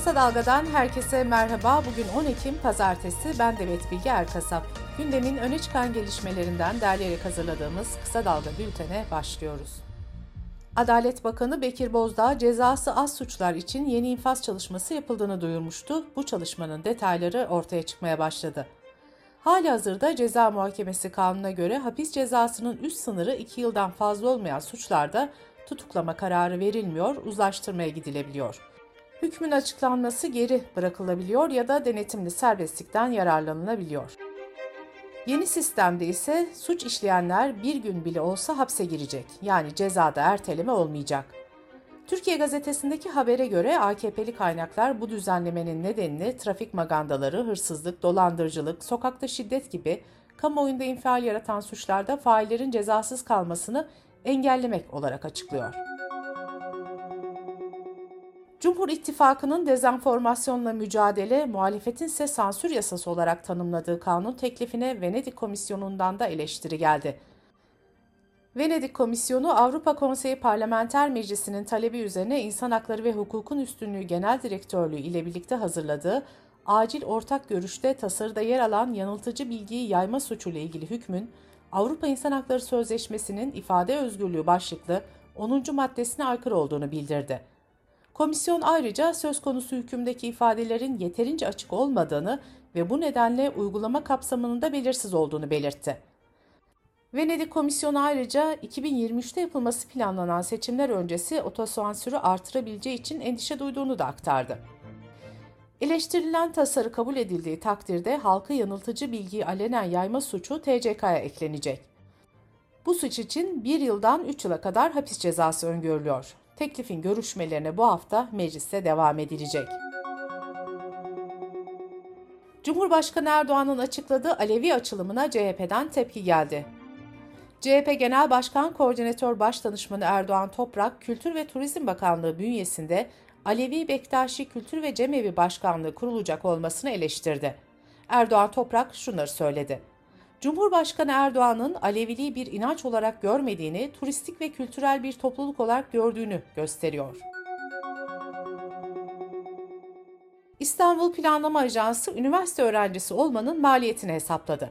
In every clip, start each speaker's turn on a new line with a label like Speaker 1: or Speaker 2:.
Speaker 1: Kısa Dalga'dan herkese merhaba. Bugün 10 Ekim Pazartesi. Ben Demet Bilge Erkasap. Gündemin öne çıkan gelişmelerinden derleyerek hazırladığımız Kısa Dalga bültene başlıyoruz. Adalet Bakanı Bekir Bozdağ cezası az suçlar için yeni infaz çalışması yapıldığını duyurmuştu. Bu çalışmanın detayları ortaya çıkmaya başladı. Hali hazırda ceza muhakemesi kanununa göre hapis cezasının üst sınırı 2 yıldan fazla olmayan suçlarda tutuklama kararı verilmiyor, uzlaştırmaya gidilebiliyor. Hükmün açıklanması geri bırakılabiliyor ya da denetimli serbestlikten yararlanılabiliyor. Yeni sistemde ise suç işleyenler bir gün bile olsa hapse girecek. Yani cezada erteleme olmayacak. Türkiye gazetesindeki habere göre AKP'li kaynaklar bu düzenlemenin nedenini trafik magandaları, hırsızlık, dolandırıcılık, sokakta şiddet gibi kamuoyunda infial yaratan suçlarda faillerin cezasız kalmasını engellemek olarak açıklıyor. Cumhur İttifakı'nın dezenformasyonla mücadele, muhalefetin ise sansür yasası olarak tanımladığı kanun teklifine Venedik Komisyonu'ndan da eleştiri geldi. Venedik Komisyonu Avrupa Konseyi Parlamenter Meclisi'nin talebi üzerine İnsan Hakları ve Hukukun Üstünlüğü Genel Direktörlüğü ile birlikte hazırladığı acil ortak görüşte tasarıda yer alan yanıltıcı bilgiyi yayma suçu ile ilgili hükmün Avrupa İnsan Hakları Sözleşmesi'nin ifade özgürlüğü başlıklı 10. maddesine aykırı olduğunu bildirdi. Komisyon ayrıca söz konusu hükümdeki ifadelerin yeterince açık olmadığını ve bu nedenle uygulama kapsamının da belirsiz olduğunu belirtti. Venedik Komisyonu ayrıca 2023'te yapılması planlanan seçimler öncesi otosansürü artırabileceği için endişe duyduğunu da aktardı. Eleştirilen tasarı kabul edildiği takdirde halka yanıltıcı bilgiyi alenen yayma suçu TCK'ya eklenecek. Bu suç için 1 yıldan 3 yıla kadar hapis cezası öngörülüyor. Teklifin görüşmelerine bu hafta mecliste devam edilecek. Cumhurbaşkanı Erdoğan'ın açıkladığı Alevi açılımına CHP'den tepki geldi. CHP Genel Başkan Koordinatör Başdanışmanı Erdoğan Toprak, Kültür ve Turizm Bakanlığı bünyesinde Alevi Bektaşi Kültür ve Cemevi Başkanlığı kurulacak olmasını eleştirdi. Erdoğan Toprak şunları söyledi. Cumhurbaşkanı Erdoğan'ın Aleviliği bir inanç olarak görmediğini, turistik ve kültürel bir topluluk olarak gördüğünü gösteriyor. İstanbul Planlama Ajansı üniversite öğrencisi olmanın maliyetini hesapladı.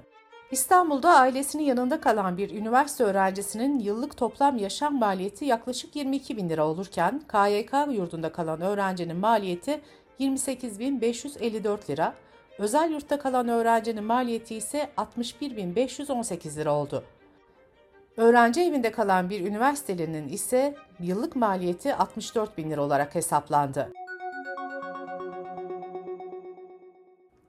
Speaker 1: İstanbul'da ailesinin yanında kalan bir üniversite öğrencisinin yıllık toplam yaşam maliyeti yaklaşık 22 bin lira olurken KYK yurdunda kalan öğrencinin maliyeti 28.554 lira, özel yurtta kalan öğrencinin maliyeti ise 61.518 lira oldu. Öğrenci evinde kalan bir üniversitelinin ise yıllık maliyeti 64 bin lira olarak hesaplandı.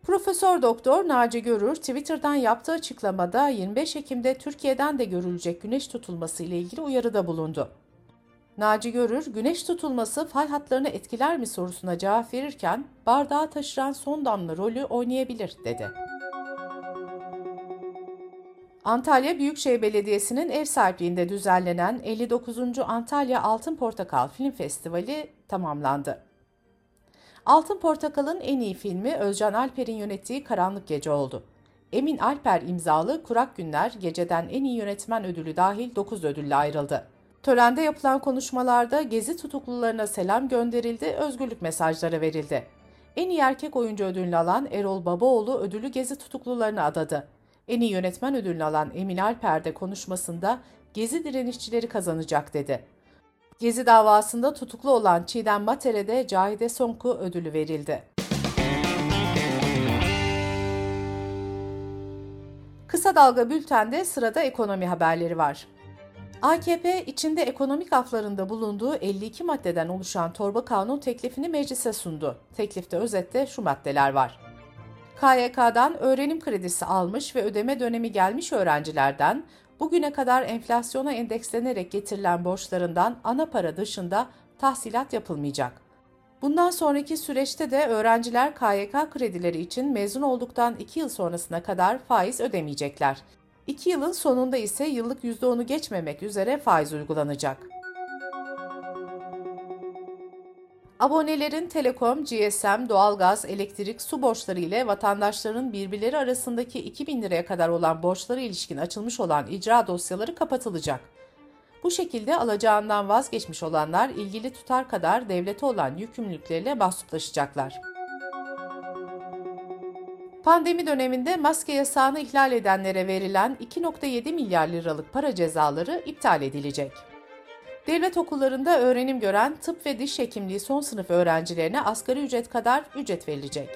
Speaker 1: Profesör Doktor Naci Görür Twitter'dan yaptığı açıklamada 25 Ekim'de Türkiye'den de görülecek güneş tutulması ile ilgili uyarıda bulundu. Naci Görür, güneş tutulması fay hatlarını etkiler mi sorusuna cevap verirken bardağı taşıran son damla rolü oynayabilir dedi. Antalya Büyükşehir Belediyesi'nin ev sahipliğinde düzenlenen 59. Antalya Altın Portakal Film Festivali tamamlandı. Altın Portakal'ın en iyi filmi Özcan Alper'in yönettiği Karanlık Gece oldu. Emin Alper imzalı Kurak Günler geceden en iyi yönetmen ödülü dahil 9 ödülle ayrıldı. Törende yapılan konuşmalarda gezi tutuklularına selam gönderildi, özgürlük mesajları verildi. En iyi erkek oyuncu ödülünü alan Erol Babaoğlu ödülü gezi tutuklularına adadı. En iyi yönetmen ödülünü alan Emin Alper de konuşmasında gezi direnişçileri kazanacak dedi. Gezi davasında tutuklu olan Çiğdem Mater'e de Cahide Sonku ödülü verildi. Kısa Dalga Bülten'de sırada ekonomi haberleri var. AKP içinde ekonomik aflarında bulunduğu 52 maddeden oluşan torba kanun teklifini meclise sundu. Teklifte özette şu maddeler var. KYK'dan öğrenim kredisi almış ve ödeme dönemi gelmiş öğrencilerden bugüne kadar enflasyona endekslenerek getirilen borçlarından ana para dışında tahsilat yapılmayacak. Bundan sonraki süreçte de öğrenciler KYK kredileri için mezun olduktan 2 yıl sonrasına kadar faiz ödemeyecekler. 2 yılın sonunda ise yıllık %10'u geçmemek üzere faiz uygulanacak. Abonelerin telekom, GSM, doğalgaz, elektrik, su borçları ile vatandaşların birbirleri arasındaki 2000 liraya kadar olan borçlara ilişkin açılmış olan icra dosyaları kapatılacak. Bu şekilde alacağından vazgeçmiş olanlar ilgili tutar kadar devlete olan yükümlülükleriyle mahsuplaşacaklar. Pandemi döneminde maske yasağını ihlal edenlere verilen 2.7 milyar liralık para cezaları iptal edilecek. Devlet okullarında öğrenim gören tıp ve diş hekimliği son sınıf öğrencilerine asgari ücret kadar ücret verilecek.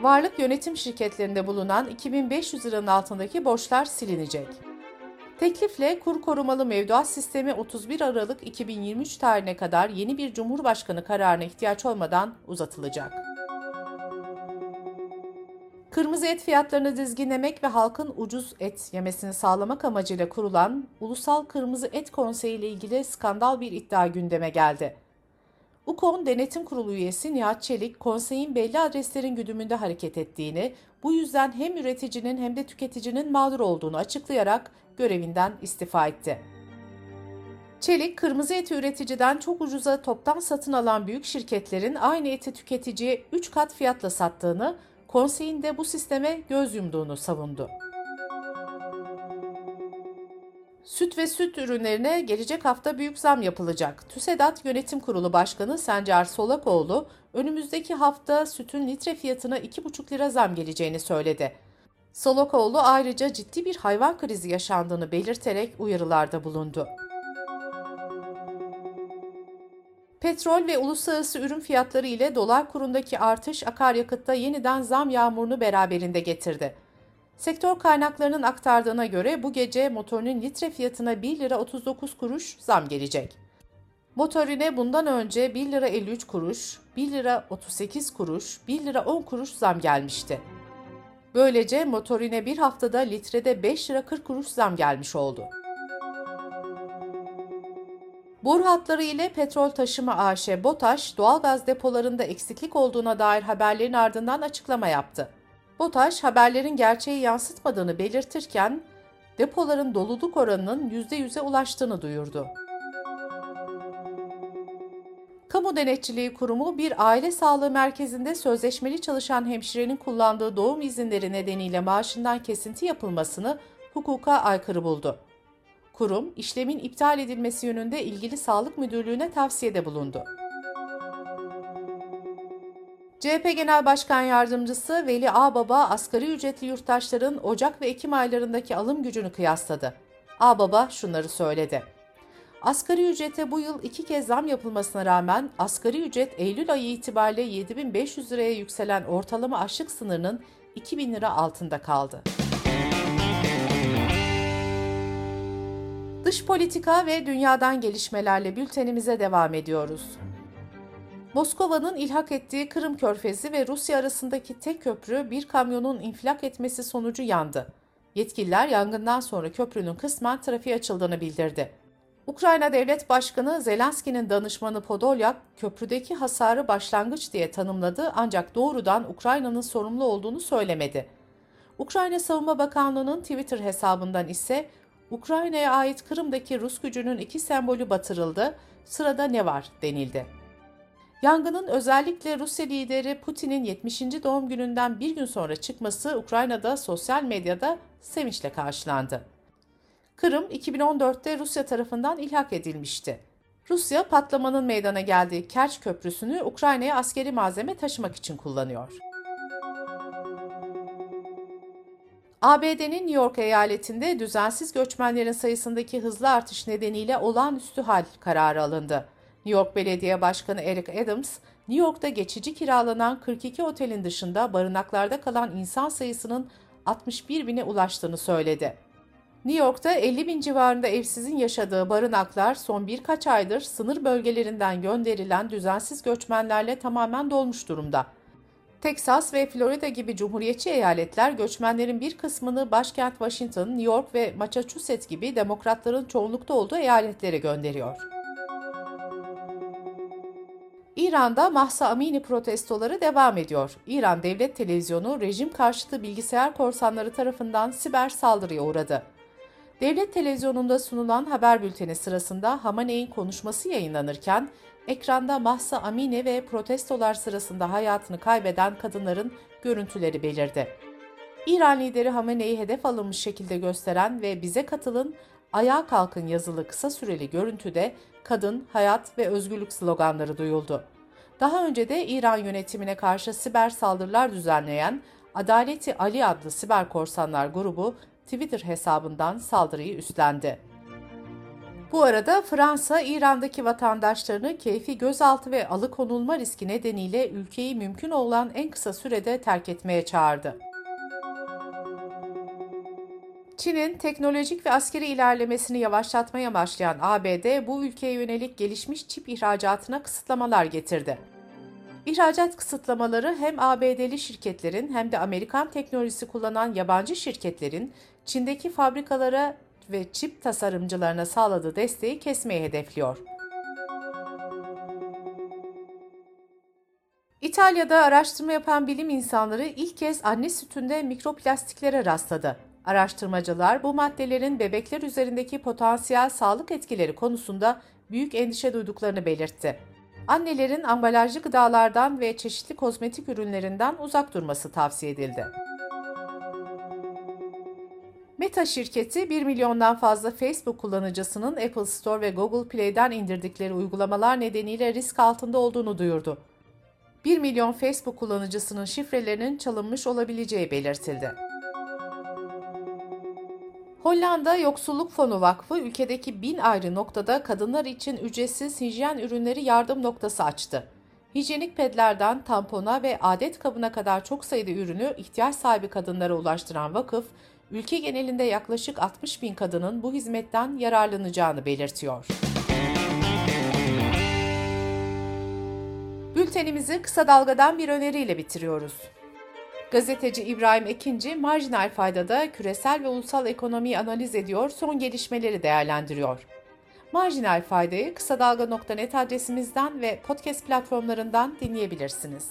Speaker 1: Varlık yönetim şirketlerinde bulunan 2500 liranın altındaki borçlar silinecek. Teklifle kur korumalı mevduat sistemi 31 Aralık 2023 tarihine kadar yeni bir Cumhurbaşkanı kararına ihtiyaç olmadan uzatılacak. Kırmızı et fiyatlarını dizginlemek ve halkın ucuz et yemesini sağlamak amacıyla kurulan Ulusal Kırmızı Et Konseyi ile ilgili skandal bir iddia gündeme geldi. UKON Denetim Kurulu üyesi Nihat Çelik, konseyin belli adreslerin güdümünde hareket ettiğini, bu yüzden hem üreticinin hem de tüketicinin mağdur olduğunu açıklayarak görevinden istifa etti. Çelik, kırmızı eti üreticiden çok ucuza toptan satın alan büyük şirketlerin aynı eti tüketiciye 3 kat fiyatla sattığını, konseyin de bu sisteme göz yumduğunu savundu. Süt ve süt ürünlerine gelecek hafta büyük zam yapılacak. TÜSEDAT Yönetim Kurulu Başkanı Sencer Solakoğlu, önümüzdeki hafta sütün litre fiyatına 2,5 lira zam geleceğini söyledi. Solakoğlu ayrıca ciddi bir hayvan krizi yaşandığını belirterek uyarılarda bulundu. Petrol ve uluslararası ürün fiyatları ile dolar kurundaki artış akaryakıtta yeniden zam yağmurunu beraberinde getirdi. Sektör kaynaklarının aktardığına göre bu gece motorinin litre fiyatına 1 lira 39 kuruş zam gelecek. Motorine bundan önce 1 lira 53 kuruş, 1 lira 38 kuruş, 1 lira 10 kuruş zam gelmişti. Böylece motorine bir haftada litrede 5 lira 40 kuruş zam gelmiş oldu. Boru hatları ile petrol taşıma AŞ BOTAŞ, doğalgaz depolarında eksiklik olduğuna dair haberlerin ardından açıklama yaptı. BOTAŞ, haberlerin gerçeği yansıtmadığını belirtirken, depoların doluluk oranının %100'e ulaştığını duyurdu. Kamu Denetçiliği Kurumu bir aile sağlığı merkezinde sözleşmeli çalışan hemşirenin kullandığı doğum izinleri nedeniyle maaşından kesinti yapılmasını hukuka aykırı buldu. Kurum, işlemin iptal edilmesi yönünde ilgili sağlık müdürlüğüne tavsiyede bulundu. CHP Genel Başkan Yardımcısı Veli Ağbaba, asgari ücretli yurttaşların Ocak ve Ekim aylarındaki alım gücünü kıyasladı. Ağbaba şunları söyledi. Asgari ücrete bu yıl iki kez zam yapılmasına rağmen asgari ücret Eylül ayı itibariyle 7500 liraya yükselen ortalama açlık sınırının 2000 lira altında kaldı. Dış politika ve dünyadan gelişmelerle bültenimize devam ediyoruz. Moskova'nın ilhak ettiği Kırım Körfezi ve Rusya arasındaki tek köprü bir kamyonun infilak etmesi sonucu yandı. Yetkililer yangından sonra köprünün kısmen trafiğe açıldığını bildirdi. Ukrayna Devlet Başkanı Zelenski'nin danışmanı Podolyak, köprüdeki hasarı başlangıç diye tanımladı ancak doğrudan Ukrayna'nın sorumlu olduğunu söylemedi. Ukrayna Savunma Bakanlığı'nın Twitter hesabından ise Ukrayna'ya ait Kırım'daki Rus gücünün iki sembolü batırıldı, sırada ne var denildi. Yangının özellikle Rusya lideri Putin'in 70. doğum gününden bir gün sonra çıkması Ukrayna'da sosyal medyada sevinçle karşılandı. Kırım 2014'te Rusya tarafından ilhak edilmişti. Rusya patlamanın meydana geldiği Kerç Köprüsü'nü Ukrayna'ya askeri malzeme taşımak için kullanıyor. ABD'nin New York eyaletinde düzensiz göçmenlerin sayısındaki hızlı artış nedeniyle olağanüstü hal kararı alındı. New York Belediye Başkanı Eric Adams, New York'ta geçici kiralanan 42 otelin dışında barınaklarda kalan insan sayısının 61 bine ulaştığını söyledi. New York'ta 50 bin civarında evsizin yaşadığı barınaklar son birkaç aydır sınır bölgelerinden gönderilen düzensiz göçmenlerle tamamen dolmuş durumda. Texas ve Florida gibi cumhuriyetçi eyaletler göçmenlerin bir kısmını başkent Washington, New York ve Massachusetts gibi demokratların çoğunlukta olduğu eyaletlere gönderiyor. İran'da Mahsa Amini protestoları devam ediyor. İran Devlet Televizyonu rejim karşıtı bilgisayar korsanları tarafından siber saldırıya uğradı. Devlet televizyonunda sunulan haber bülteni sırasında Hamaney'in konuşması yayınlanırken ekranda Mahsa Amini ve protestolar sırasında hayatını kaybeden kadınların görüntüleri belirdi. İran lideri Hamene'yi hedef alınmış şekilde gösteren ve bize katılın Ayağa kalkın yazılı kısa süreli görüntüde kadın, hayat ve özgürlük sloganları duyuldu. Daha önce de İran yönetimine karşı siber saldırılar düzenleyen Adaleti Ali adlı siber korsanlar grubu Twitter hesabından saldırıyı üstlendi. Bu arada Fransa, İran'daki vatandaşlarını keyfi gözaltı ve alıkonulma riski nedeniyle ülkeyi mümkün olan en kısa sürede terk etmeye çağırdı. Çin'in teknolojik ve askeri ilerlemesini yavaşlatmaya başlayan ABD, bu ülkeye yönelik gelişmiş çip ihracatına kısıtlamalar getirdi. İhracat kısıtlamaları hem ABD'li şirketlerin hem de Amerikan teknolojisi kullanan yabancı şirketlerin Çin'deki fabrikalara ve çip tasarımcılarına sağladığı desteği kesmeyi hedefliyor. İtalya'da araştırma yapan bilim insanları ilk kez anne sütünde mikroplastiklere rastladı. Araştırmacılar bu maddelerin bebekler üzerindeki potansiyel sağlık etkileri konusunda büyük endişe duyduklarını belirtti. Annelerin ambalajlı gıdalardan ve çeşitli kozmetik ürünlerinden uzak durması tavsiye edildi. Meta şirketi 1 milyondan fazla Facebook kullanıcısının Apple Store ve Google Play'den indirdikleri uygulamalar nedeniyle risk altında olduğunu duyurdu. 1 milyon Facebook kullanıcısının şifrelerinin çalınmış olabileceği belirtildi. Hollanda Yoksulluk Fonu Vakfı ülkedeki bin ayrı noktada kadınlar için ücretsiz hijyen ürünleri yardım noktası açtı. Hijyenik pedlerden tampona ve adet kabına kadar çok sayıda ürünü ihtiyaç sahibi kadınlara ulaştıran vakıf, ülke genelinde yaklaşık 60 bin kadının bu hizmetten yararlanacağını belirtiyor. Bültenimizi kısa dalgadan bir öneriyle bitiriyoruz. Gazeteci İbrahim Ekinci, marjinal faydada küresel ve ulusal ekonomiyi analiz ediyor, son gelişmeleri değerlendiriyor. Marjinal faydayı kısa dalga.net adresimizden ve podcast platformlarından dinleyebilirsiniz.